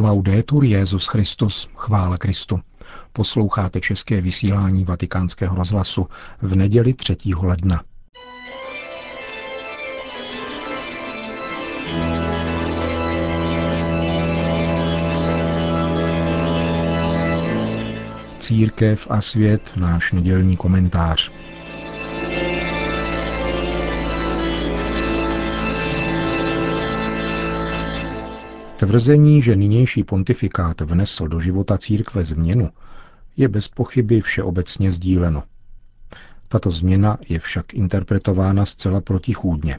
Laudetur Jezus Christus, chvála Kristu. Posloucháte české vysílání Vatikánského rozhlasu v neděli 3. ledna. Církev a svět, náš nedělní komentář. Tvrzení, že nynější pontifikát vnesl do života církve změnu, je bez pochyby všeobecně sdíleno. Tato změna je však interpretována zcela protichůdně.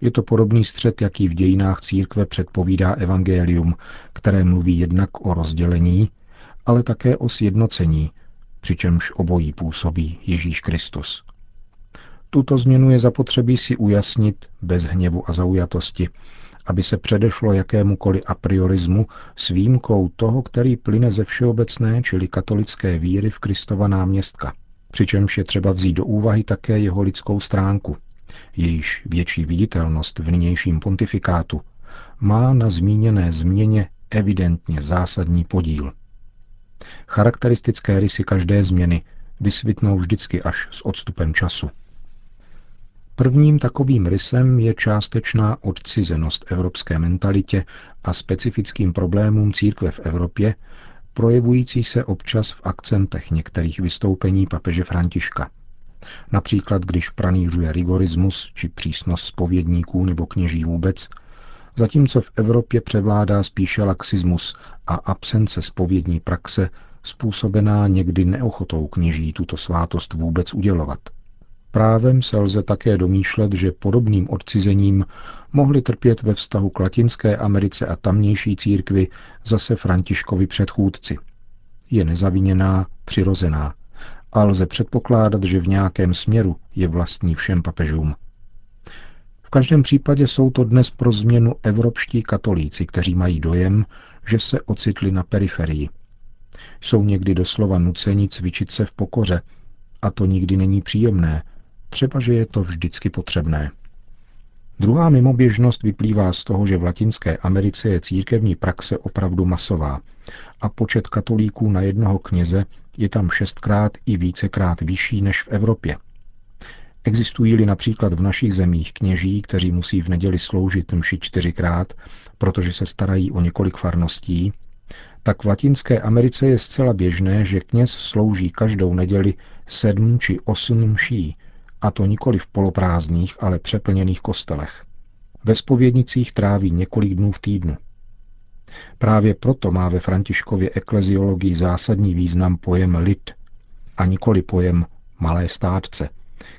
Je to podobný střed, jaký v dějinách církve předpovídá evangelium, které mluví jednak o rozdělení, ale také o sjednocení, přičemž obojí působí Ježíš Kristus. Tuto změnu je zapotřebí si ujasnit bez hněvu a zaujatosti, aby se předešlo jakémukoliv apriorismu s výjimkou toho, který plyne ze všeobecné, čili katolické víry v Kristova náměstka. Přičemž je třeba vzít do úvahy také jeho lidskou stránku. Jejíž větší viditelnost v nynějším pontifikátu má na zmíněné změně evidentně zásadní podíl. Charakteristické rysy každé změny vysvětnou vždycky až s odstupem času. Prvním takovým rysem je částečná odcizenost evropské mentalitě a specifickým problémům církve v Evropě, projevující se občas v akcentech některých vystoupení papeže Františka. Například, když pranířuje rigorismus či přísnost spovědníků nebo kněží vůbec, zatímco v Evropě převládá spíše laxismus a absence spovědní praxe způsobená někdy neochotou kněží tuto svátost vůbec udělovat – Právem se lze také domýšlet, že podobným odcizením mohli trpět ve vztahu k Latinské Americe a tamnější církvi zase Františkovi předchůdci. Je nezaviněná, přirozená a lze předpokládat, že v nějakém směru je vlastní všem papežům. V každém případě jsou to dnes pro změnu evropští katolíci, kteří mají dojem, že se ocitli na periferii. Jsou někdy doslova nuceni cvičit se v pokoře, a to nikdy není příjemné, třeba že je to vždycky potřebné. Druhá mimoběžnost vyplývá z toho, že v Latinské Americe je církevní praxe opravdu masová a počet katolíků na jednoho kněze je tam šestkrát i vícekrát vyšší než v Evropě. Existují-li například v našich zemích kněží, kteří musí v neděli sloužit mši čtyřikrát, protože se starají o několik farností, tak v Latinské Americe je zcela běžné, že kněz slouží každou neděli sedm či osm mší, a to nikoli v poloprázdných, ale přeplněných kostelech. Ve spovědnicích tráví několik dnů v týdnu. Právě proto má ve Františkově ekleziologii zásadní význam pojem lid a nikoli pojem malé státce,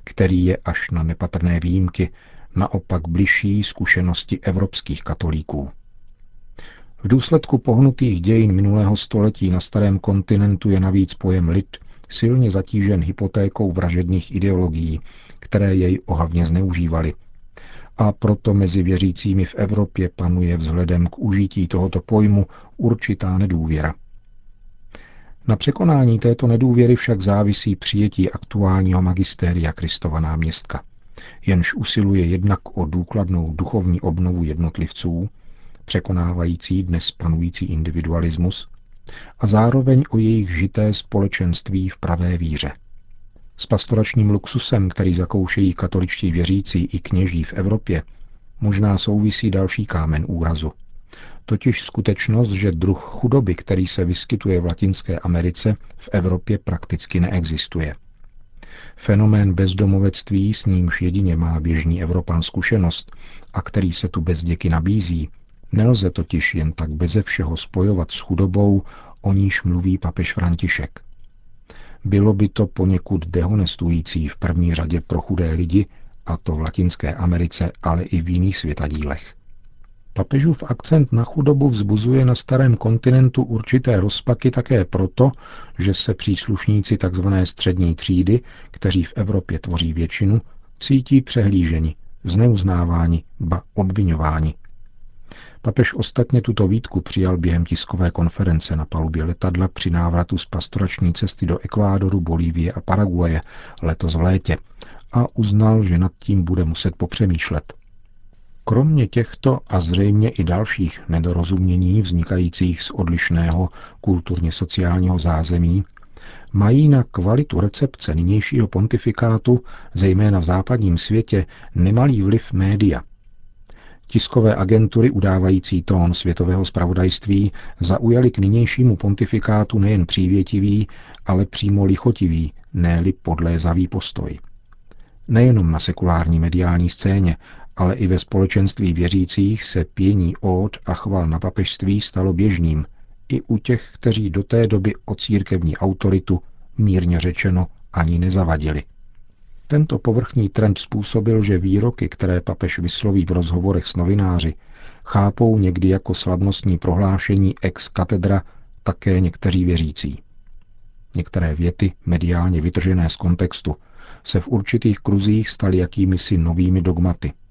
který je až na nepatrné výjimky naopak bližší zkušenosti evropských katolíků. V důsledku pohnutých dějin minulého století na starém kontinentu je navíc pojem lid silně zatížen hypotékou vražedných ideologií, které jej ohavně zneužívaly. A proto mezi věřícími v Evropě panuje vzhledem k užití tohoto pojmu určitá nedůvěra. Na překonání této nedůvěry však závisí přijetí aktuálního magistéria Kristova náměstka, jenž usiluje jednak o důkladnou duchovní obnovu jednotlivců, překonávající dnes panující individualismus, a zároveň o jejich žité společenství v pravé víře. S pastoračním luxusem, který zakoušejí katoličtí věřící i kněží v Evropě, možná souvisí další kámen úrazu. Totiž skutečnost, že druh chudoby, který se vyskytuje v Latinské Americe, v Evropě prakticky neexistuje. Fenomén bezdomovectví, s nímž jedině má běžný Evropan zkušenost a který se tu bez děky nabízí, Nelze totiž jen tak beze všeho spojovat s chudobou, o níž mluví papež František. Bylo by to poněkud dehonestující v první řadě pro chudé lidi, a to v Latinské Americe, ale i v jiných světadílech. Papežův akcent na chudobu vzbuzuje na starém kontinentu určité rozpaky také proto, že se příslušníci tzv. střední třídy, kteří v Evropě tvoří většinu, cítí přehlíženi, zneuznáváni, ba obvinováni Papež ostatně tuto výtku přijal během tiskové konference na palubě letadla při návratu z pastorační cesty do Ekvádoru, Bolívie a Paraguaje letos v létě a uznal, že nad tím bude muset popřemýšlet. Kromě těchto a zřejmě i dalších nedorozumění vznikajících z odlišného kulturně sociálního zázemí mají na kvalitu recepce nynějšího pontifikátu, zejména v západním světě, nemalý vliv média. Tiskové agentury udávající tón světového spravodajství zaujali k nynějšímu pontifikátu nejen přívětivý, ale přímo lichotivý, ne-li podlézavý postoj. Nejenom na sekulární mediální scéně, ale i ve společenství věřících se pění ód a chval na papežství stalo běžným, i u těch, kteří do té doby o církevní autoritu, mírně řečeno, ani nezavadili. Tento povrchní trend způsobil, že výroky, které papež vysloví v rozhovorech s novináři, chápou někdy jako slavnostní prohlášení ex katedra také někteří věřící. Některé věty, mediálně vytržené z kontextu, se v určitých kruzích staly jakými si novými dogmaty –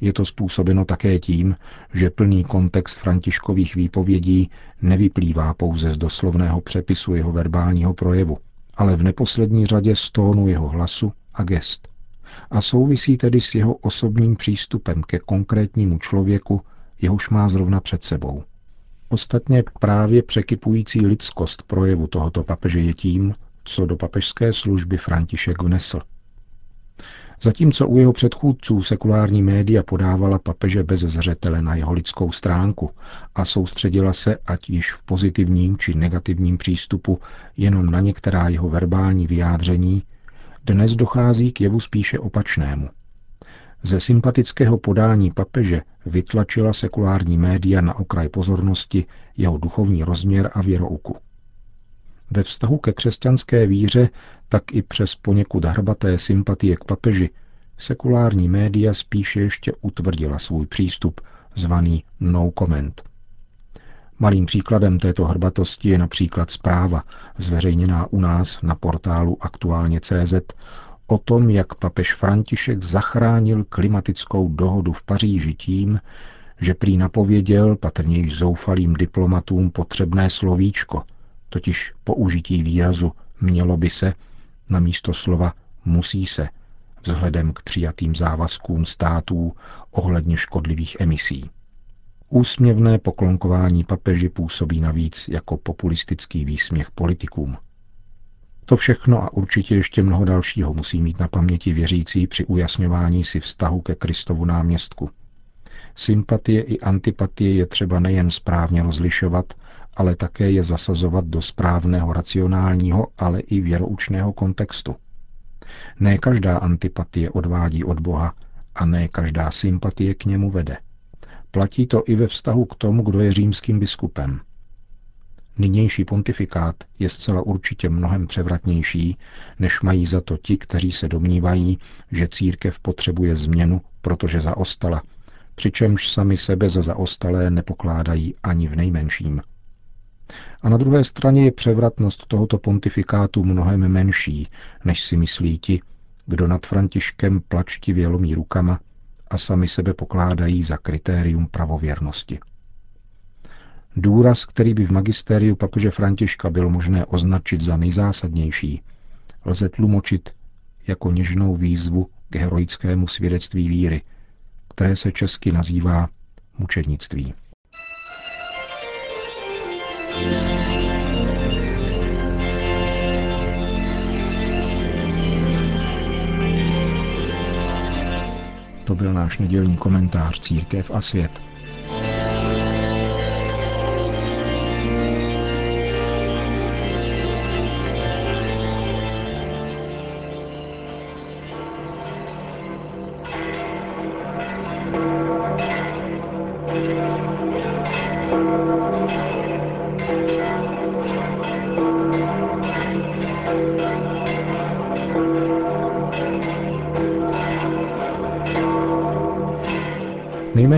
je to způsobeno také tím, že plný kontext františkových výpovědí nevyplývá pouze z doslovného přepisu jeho verbálního projevu, ale v neposlední řadě z tónu jeho hlasu a gest. A souvisí tedy s jeho osobním přístupem ke konkrétnímu člověku, jehož má zrovna před sebou. Ostatně právě překypující lidskost projevu tohoto papeže je tím, co do papežské služby František vnesl – Zatímco u jeho předchůdců sekulární média podávala papeže bez zřetele na jeho lidskou stránku a soustředila se, ať již v pozitivním či negativním přístupu, jenom na některá jeho verbální vyjádření, dnes dochází k jevu spíše opačnému. Ze sympatického podání papeže vytlačila sekulární média na okraj pozornosti jeho duchovní rozměr a věrouku. Ve vztahu ke křesťanské víře, tak i přes poněkud hrbaté sympatie k papeži, sekulární média spíše ještě utvrdila svůj přístup, zvaný no comment. Malým příkladem této hrbatosti je například zpráva, zveřejněná u nás na portálu aktuálně CZ, o tom, jak papež František zachránil klimatickou dohodu v Paříži tím, že prý napověděl patrně již zoufalým diplomatům potřebné slovíčko – totiž použití výrazu mělo by se na místo slova musí se vzhledem k přijatým závazkům států ohledně škodlivých emisí. Úsměvné poklonkování papeži působí navíc jako populistický výsměch politikům. To všechno a určitě ještě mnoho dalšího musí mít na paměti věřící při ujasňování si vztahu ke Kristovu náměstku. Sympatie i antipatie je třeba nejen správně rozlišovat, ale také je zasazovat do správného racionálního, ale i věroučného kontextu. Ne každá antipatie odvádí od Boha a ne každá sympatie k němu vede. Platí to i ve vztahu k tomu, kdo je římským biskupem. Nynější pontifikát je zcela určitě mnohem převratnější, než mají za to ti, kteří se domnívají, že církev potřebuje změnu, protože zaostala, přičemž sami sebe za zaostalé nepokládají ani v nejmenším. A na druhé straně je převratnost tohoto pontifikátu mnohem menší, než si myslí ti, kdo nad Františkem plačtivě lomí rukama a sami sebe pokládají za kritérium pravověrnosti. Důraz, který by v magistériu papeže Františka bylo možné označit za nejzásadnější, lze tlumočit jako něžnou výzvu k heroickému svědectví víry, které se česky nazývá mučednictví. To byl náš nedělní komentář Církev a svět.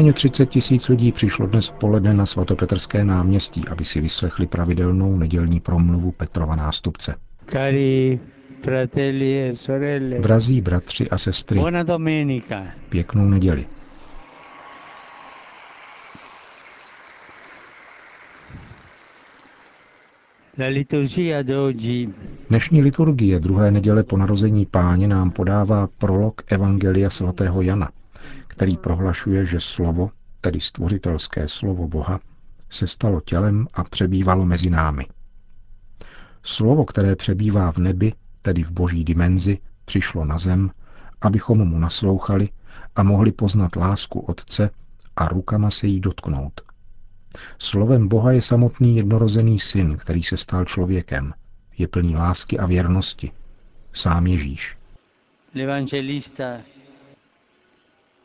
Nejméně 30 tisíc lidí přišlo dnes v poledne na svatopetrské náměstí, aby si vyslechli pravidelnou nedělní promluvu Petrova nástupce. Cari fratelli e sorelle. Drazí bratři a sestry, Buona domenica. pěknou neděli. Dnešní liturgie druhé neděle po narození páně nám podává prolog Evangelia svatého Jana – který prohlašuje, že slovo, tedy stvořitelské slovo Boha, se stalo tělem a přebývalo mezi námi. Slovo, které přebývá v nebi, tedy v boží dimenzi, přišlo na zem, abychom mu naslouchali a mohli poznat lásku Otce a rukama se jí dotknout. Slovem Boha je samotný jednorozený syn, který se stal člověkem. Je plný lásky a věrnosti. Sám Ježíš.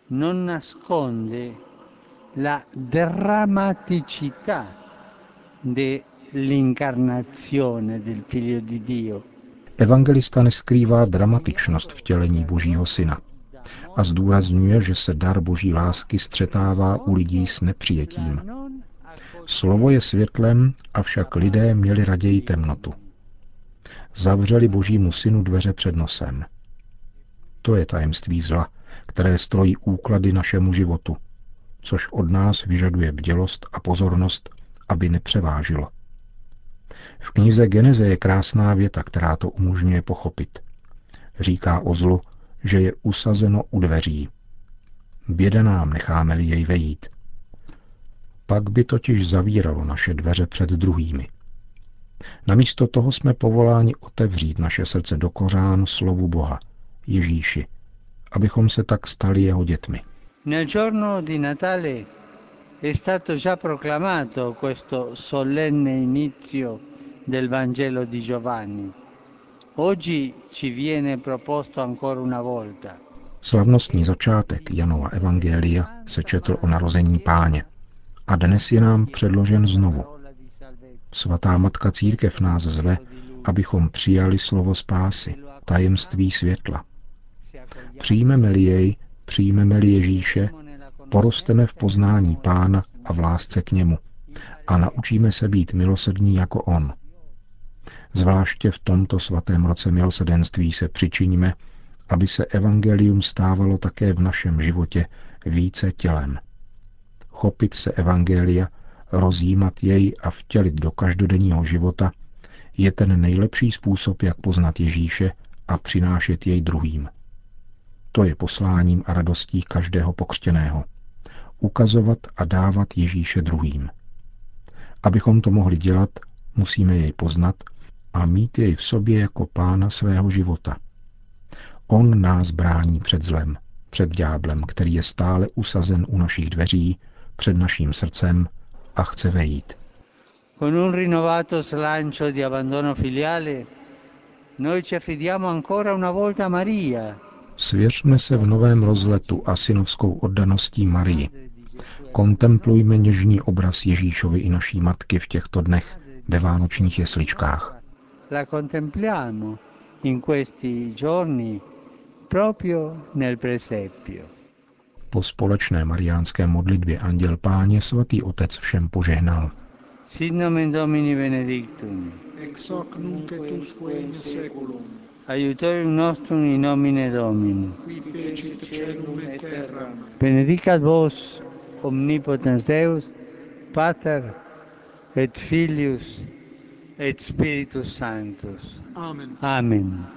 Non nasconde la drammaticità dell'incarnazione del figlio di Dio. Evangelista neskrývá dramatičnost vtělení Božího syna a zdůrazňuje, že se dar Boží lásky střetává u lidí s nepřijetím. Slovo je světlem, avšak lidé měli raději temnotu. Zavřeli Božímu synu dveře před nosem. To je tajemství zla, které strojí úklady našemu životu, což od nás vyžaduje bdělost a pozornost, aby nepřevážilo. V knize Geneze je krásná věta, která to umožňuje pochopit. Říká o zlu, že je usazeno u dveří. Běda nám, necháme-li jej vejít. Pak by totiž zavíralo naše dveře před druhými. Namísto toho jsme povoláni otevřít naše srdce do kořán slovu Boha, Ježíši, abychom se tak stali jeho dětmi. Nel giorno di Natale è stato già proclamato questo solenne inizio del Vangelo di Giovanni. Oggi ci viene proposto ancora una volta. Slavnostní začátek Janova Evangelia se četl o narození páně a dnes je nám předložen znovu. Svatá Matka Církev nás zve, abychom přijali slovo spásy, tajemství světla. Přijmeme-li jej, přijmeme-li Ježíše, porosteme v poznání Pána a v lásce k němu a naučíme se být milosrdní jako On. Zvláště v tomto svatém roce milosedenství se přičiníme, aby se evangelium stávalo také v našem životě více tělem. Chopit se evangelia, rozjímat jej a vtělit do každodenního života je ten nejlepší způsob, jak poznat Ježíše a přinášet jej druhým. To je posláním a radostí každého pokřtěného. Ukazovat a dávat Ježíše druhým. Abychom to mohli dělat, musíme jej poznat a mít jej v sobě jako pána svého života. On nás brání před zlem, před dňáblem, který je stále usazen u našich dveří, před naším srdcem a chce vejít. Con un rinnovato slancio di abbandono filiale, noi ci affidiamo ancora una volta a Maria. Svěřme se v novém rozletu a synovskou oddaností Marii. Kontemplujme něžný obraz Ježíšovi i naší matky v těchto dnech ve vánočních jesličkách la contempliamo in questi giorni proprio nel presepio. Po společné mariánské modlitbě Anděl Páně svatý Otec všem požehnal. Sit nomen Domini benedictum. Ex hoc nunc et usque in seculum. Aiutorium nostrum in nomine Domini. Qui fecit celum et terra. Benedicat vos omnipotens Deus, Pater et Filius et Spiritus Sanctus. Amen. Amen.